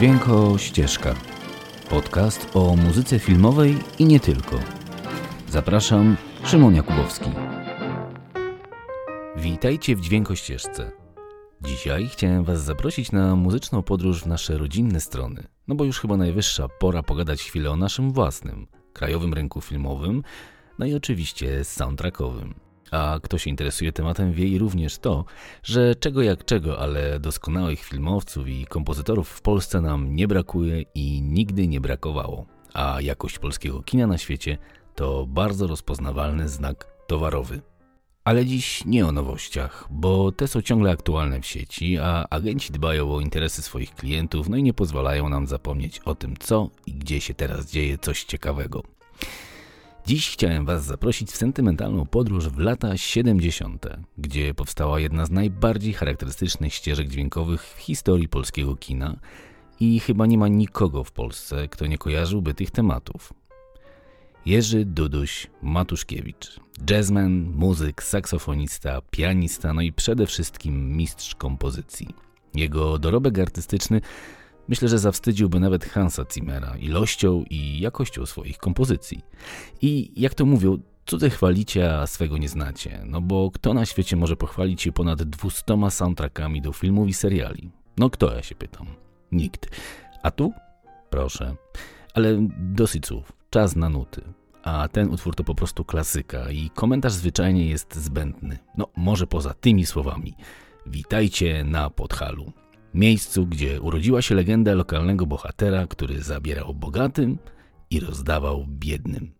Dźwięko Ścieżka. Podcast o muzyce filmowej i nie tylko. Zapraszam, Szymon Jakubowski. Witajcie w Dźwięko Ścieżce. Dzisiaj chciałem Was zaprosić na muzyczną podróż w nasze rodzinne strony. No bo już chyba najwyższa pora pogadać chwilę o naszym własnym, krajowym rynku filmowym, no i oczywiście soundtrackowym. A kto się interesuje tematem wie i również to, że czego jak czego, ale doskonałych filmowców i kompozytorów w Polsce nam nie brakuje i nigdy nie brakowało. A jakość polskiego kina na świecie to bardzo rozpoznawalny znak towarowy. Ale dziś nie o nowościach, bo te są ciągle aktualne w sieci, a agenci dbają o interesy swoich klientów, no i nie pozwalają nam zapomnieć o tym, co i gdzie się teraz dzieje coś ciekawego. Dziś chciałem Was zaprosić w sentymentalną podróż w lata 70., gdzie powstała jedna z najbardziej charakterystycznych ścieżek dźwiękowych w historii polskiego kina i chyba nie ma nikogo w Polsce, kto nie kojarzyłby tych tematów. Jerzy Duduś Matuszkiewicz, jazzman, muzyk, saksofonista, pianista, no i przede wszystkim mistrz kompozycji. Jego dorobek artystyczny Myślę, że zawstydziłby nawet Hansa Zimmera ilością i jakością swoich kompozycji. I jak to mówią, cudze chwalicie, a swego nie znacie. No bo kto na świecie może pochwalić się ponad 200 soundtrackami do filmów i seriali? No kto, ja się pytam. Nikt. A tu? Proszę. Ale dosyć słów. Czas na nuty. A ten utwór to po prostu klasyka i komentarz zwyczajnie jest zbędny. No może poza tymi słowami. Witajcie na Podhalu. Miejscu, gdzie urodziła się legenda lokalnego bohatera, który zabierał bogatym i rozdawał biednym.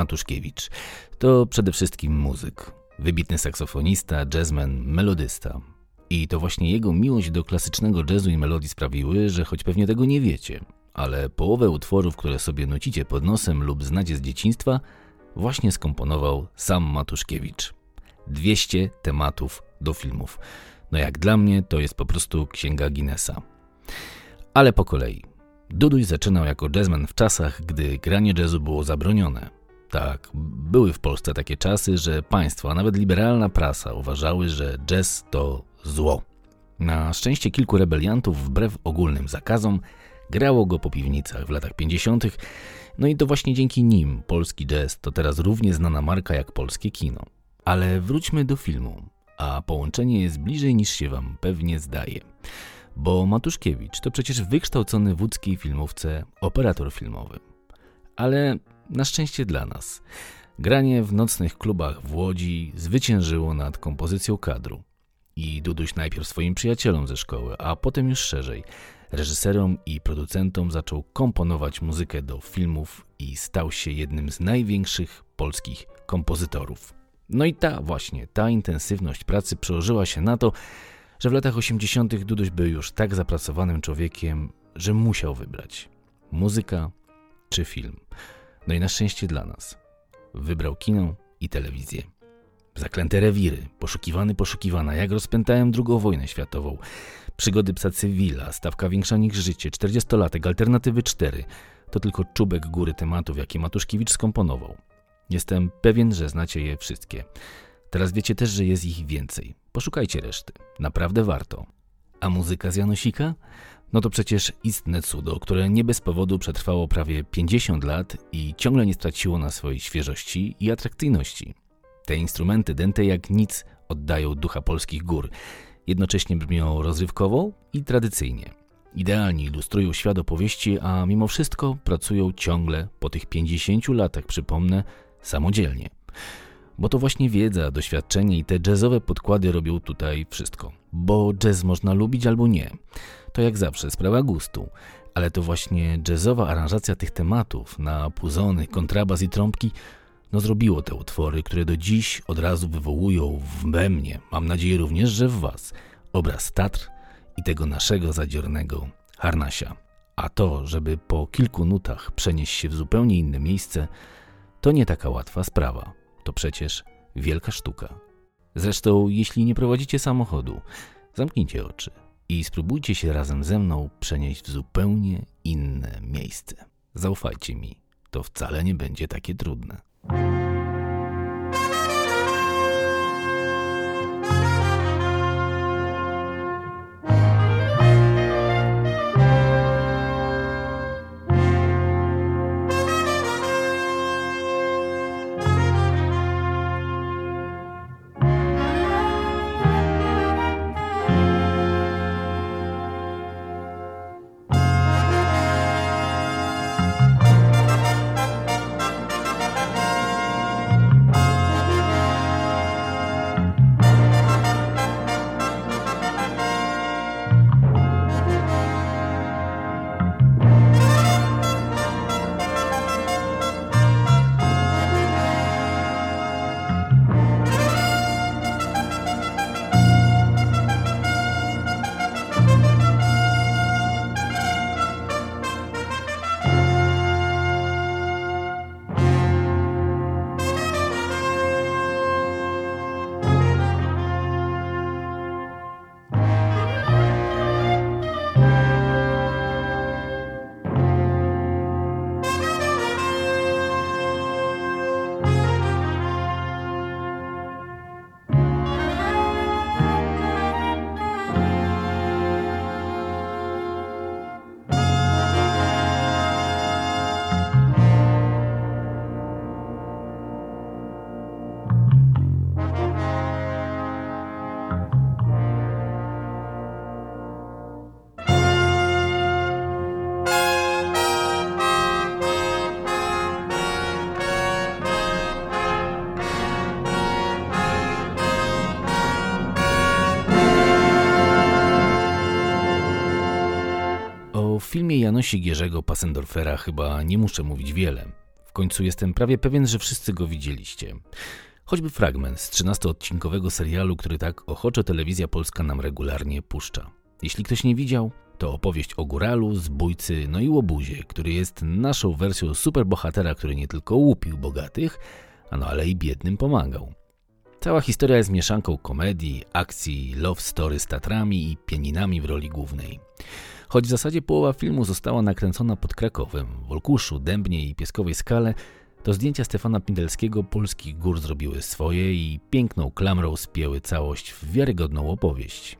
Matuszkiewicz. To przede wszystkim muzyk, wybitny saksofonista, jazzman, melodysta. I to właśnie jego miłość do klasycznego jazzu i melodii sprawiły, że choć pewnie tego nie wiecie, ale połowę utworów, które sobie nucicie pod nosem lub znacie z dzieciństwa, właśnie skomponował sam Matuszkiewicz. 200 tematów do filmów. No jak dla mnie to jest po prostu księga Guinnessa. Ale po kolei. Duduś zaczynał jako jazzman w czasach, gdy granie jazzu było zabronione. Tak, były w Polsce takie czasy, że państwo, a nawet liberalna prasa uważały, że jazz to zło. Na szczęście kilku rebeliantów, wbrew ogólnym zakazom, grało go po piwnicach w latach 50., no i to właśnie dzięki nim polski jazz to teraz równie znana marka jak polskie kino. Ale wróćmy do filmu, a połączenie jest bliżej niż się wam pewnie zdaje. Bo Matuszkiewicz to przecież wykształcony w łódzkiej filmówce operator filmowy. Ale na szczęście dla nas, granie w nocnych klubach w Łodzi zwyciężyło nad kompozycją kadru. I Duduś najpierw swoim przyjacielom ze szkoły, a potem już szerzej, reżyserom i producentom zaczął komponować muzykę do filmów i stał się jednym z największych polskich kompozytorów. No i ta właśnie, ta intensywność pracy przełożyła się na to, że w latach 80. Duduś był już tak zapracowanym człowiekiem, że musiał wybrać muzyka czy film. No i na szczęście dla nas wybrał kino i telewizję. Zaklęte rewiry, poszukiwany, poszukiwana, jak rozpętałem drugą wojnę światową, przygody psa cywila, stawka większa niż życie, 40-latek, alternatywy 4. To tylko czubek góry tematów, jakie Matuszkiewicz skomponował. Jestem pewien, że znacie je wszystkie. Teraz wiecie też, że jest ich więcej. Poszukajcie reszty. Naprawdę warto. A muzyka z Janosika? No to przecież istne cudo, które nie bez powodu przetrwało prawie 50 lat i ciągle nie straciło na swojej świeżości i atrakcyjności. Te instrumenty dęte jak nic oddają ducha polskich gór. Jednocześnie brzmią rozrywkowo i tradycyjnie. Idealnie ilustrują świat opowieści, a mimo wszystko pracują ciągle, po tych 50 latach przypomnę, samodzielnie. Bo to właśnie wiedza, doświadczenie i te jazzowe podkłady robią tutaj wszystko. Bo jazz można lubić albo nie. To jak zawsze sprawa gustu. Ale to właśnie jazzowa aranżacja tych tematów na puzony, kontrabas i trąbki no zrobiło te utwory, które do dziś od razu wywołują we mnie, mam nadzieję również, że w was, obraz Tatr i tego naszego zadziornego harnasia. A to, żeby po kilku nutach przenieść się w zupełnie inne miejsce, to nie taka łatwa sprawa. To przecież wielka sztuka. Zresztą, jeśli nie prowadzicie samochodu, zamknijcie oczy i spróbujcie się razem ze mną przenieść w zupełnie inne miejsce. Zaufajcie mi, to wcale nie będzie takie trudne. Filmie Janosi Gierzego Passendorfera chyba nie muszę mówić wiele. W końcu jestem prawie pewien, że wszyscy go widzieliście. Choćby fragment z 13-odcinkowego serialu, który tak ochoczo telewizja polska nam regularnie puszcza. Jeśli ktoś nie widział, to opowieść o góralu, zbójcy, no i łobuzie, który jest naszą wersją superbohatera, który nie tylko łupił bogatych, no ale i biednym pomagał. Cała historia jest mieszanką komedii, akcji, love story z Tatrami i pieninami w roli głównej. Choć w zasadzie połowa filmu została nakręcona pod Krakowem, Wolkuszu, Dębnie i Pieskowej Skale, to zdjęcia Stefana Pindelskiego polskich gór zrobiły swoje i piękną klamrą spięły całość w wiarygodną opowieść.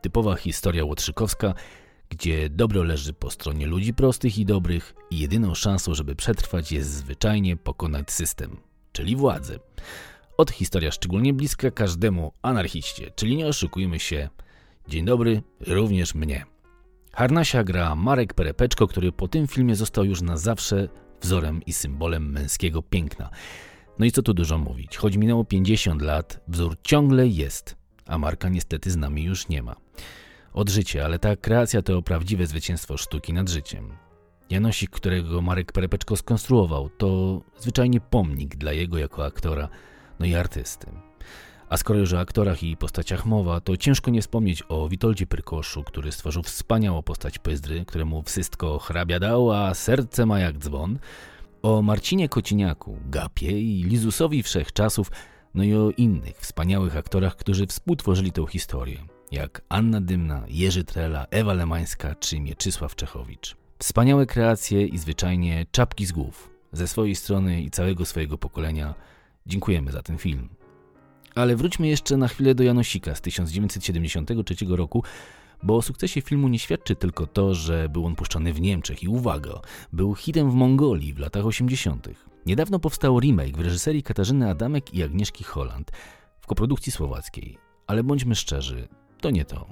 Typowa historia łotrzykowska, gdzie dobro leży po stronie ludzi prostych i dobrych i jedyną szansą, żeby przetrwać jest zwyczajnie pokonać system, czyli władzę. Od historia szczególnie bliska każdemu anarchiście, czyli nie oszukujmy się. Dzień dobry, również mnie. Harnasia gra Marek Perepeczko, który po tym filmie został już na zawsze wzorem i symbolem męskiego piękna. No i co tu dużo mówić, choć minęło 50 lat, wzór ciągle jest, a Marka niestety z nami już nie ma. Od życia, ale ta kreacja to prawdziwe zwycięstwo sztuki nad życiem. Janosik, którego Marek Perepeczko skonstruował, to zwyczajnie pomnik dla jego jako aktora, no i artysty. A skoro już o aktorach i postaciach mowa, to ciężko nie wspomnieć o Witoldzie Pyrkoszu, który stworzył wspaniałą postać Pyzdry, któremu wszystko hrabia dał, a serce ma jak dzwon, o Marcinie Kociniaku, Gapie i Lizusowi Wszechczasów, no i o innych wspaniałych aktorach, którzy współtworzyli tę historię, jak Anna Dymna, Jerzy Trela, Ewa Lemańska czy Mieczysław Czechowicz. Wspaniałe kreacje i zwyczajnie czapki z głów. Ze swojej strony i całego swojego pokolenia dziękujemy za ten film. Ale wróćmy jeszcze na chwilę do Janosika z 1973 roku, bo o sukcesie filmu nie świadczy tylko to, że był on puszczany w Niemczech i uwaga, był hitem w Mongolii w latach 80. Niedawno powstał remake w reżyserii Katarzyny Adamek i Agnieszki Holland w koprodukcji słowackiej. Ale bądźmy szczerzy, to nie to.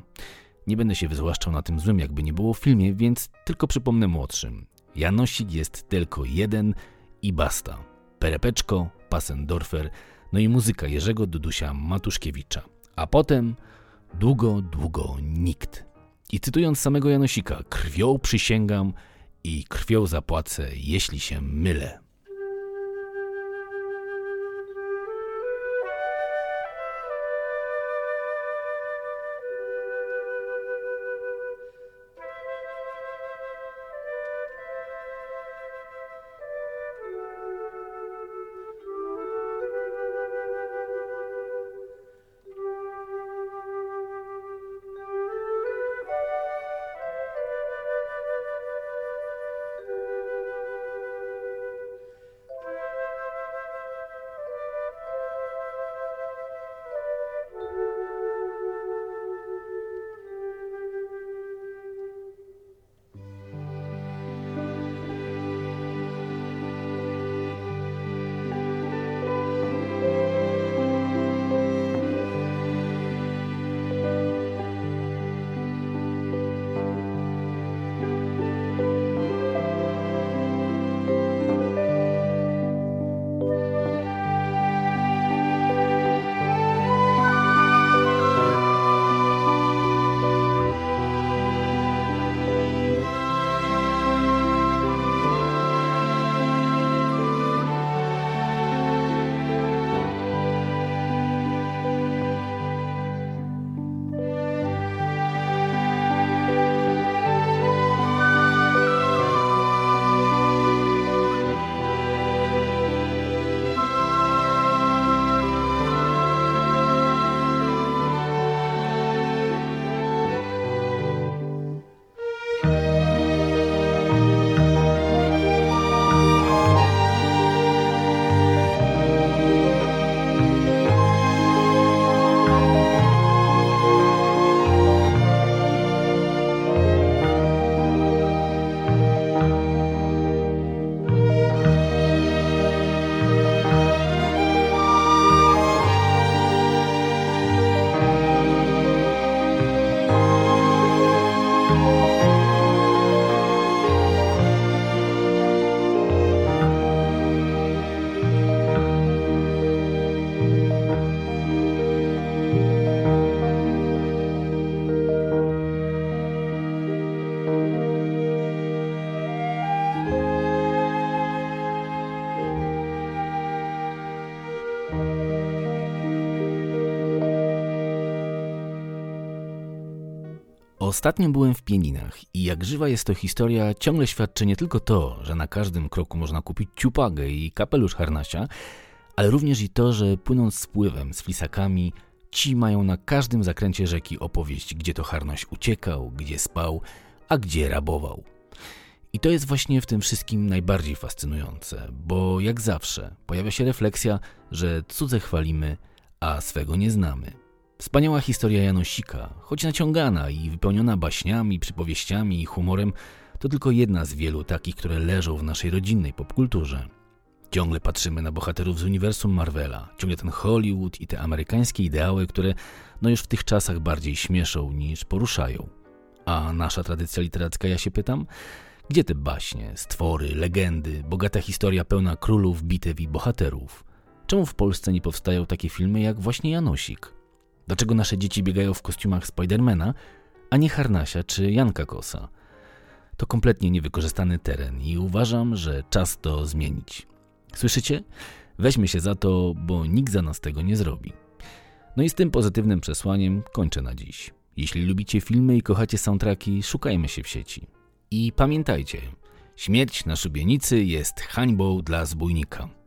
Nie będę się wyzłaszczał na tym złym, jakby nie było w filmie, więc tylko przypomnę młodszym. Janosik jest tylko jeden i basta. Perepeczko, Passendorfer, no i muzyka Jerzego Dudusia Matuszkiewicza. A potem długo, długo nikt. I cytując samego Janosika, krwią przysięgam i krwią zapłacę, jeśli się mylę. Ostatnio byłem w Pieninach i jak żywa jest to historia, ciągle świadczy nie tylko to, że na każdym kroku można kupić ciupagę i kapelusz harnasia, ale również i to, że płynąc z pływem, z flisakami, ci mają na każdym zakręcie rzeki opowieść, gdzie to harnaś uciekał, gdzie spał, a gdzie rabował. I to jest właśnie w tym wszystkim najbardziej fascynujące, bo jak zawsze pojawia się refleksja, że cudze chwalimy, a swego nie znamy. Wspaniała historia Janosika, choć naciągana i wypełniona baśniami, przypowieściami i humorem, to tylko jedna z wielu takich, które leżą w naszej rodzinnej popkulturze. Ciągle patrzymy na bohaterów z uniwersum Marvela, ciągle ten Hollywood i te amerykańskie ideały, które no już w tych czasach bardziej śmieszą niż poruszają. A nasza tradycja literacka, ja się pytam, gdzie te baśnie, stwory, legendy, bogata historia pełna królów, bitew i bohaterów? Czemu w Polsce nie powstają takie filmy jak właśnie Janosik? Dlaczego nasze dzieci biegają w kostiumach Spidermana, a nie Harnasia czy Janka Kosa? To kompletnie niewykorzystany teren i uważam, że czas to zmienić. Słyszycie? Weźmy się za to, bo nikt za nas tego nie zrobi. No i z tym pozytywnym przesłaniem kończę na dziś. Jeśli lubicie filmy i kochacie soundtracki, szukajmy się w sieci. I pamiętajcie, śmierć na szubienicy jest hańbą dla zbójnika.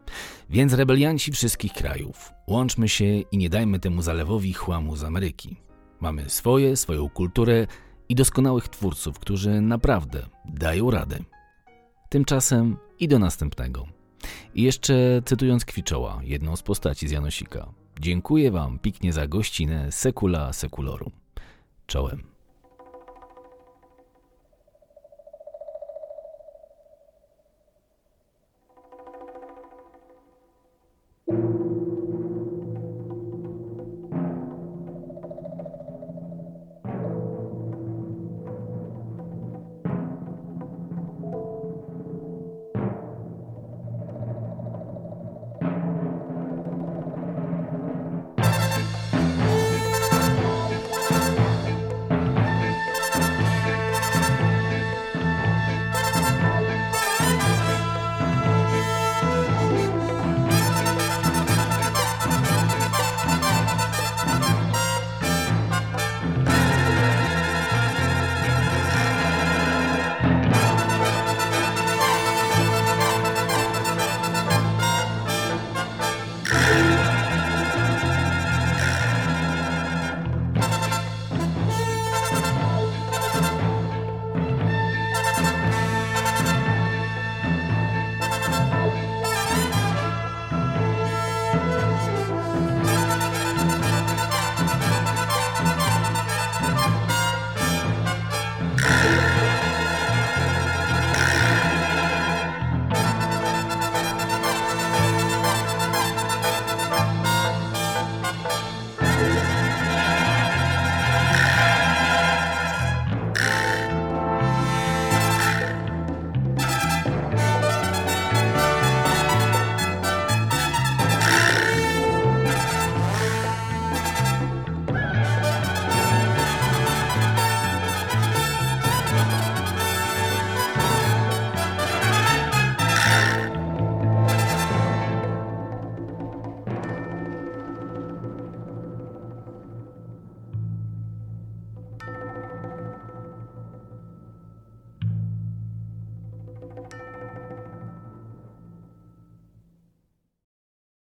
Więc rebelianci wszystkich krajów, łączmy się i nie dajmy temu zalewowi chłamu z Ameryki. Mamy swoje, swoją kulturę i doskonałych twórców, którzy naprawdę dają radę. Tymczasem i do następnego. I jeszcze cytując Kwiczoła, jedną z postaci z Janosika. Dziękuję wam piknie za gościnę Sekula Sekulorum. Czołem.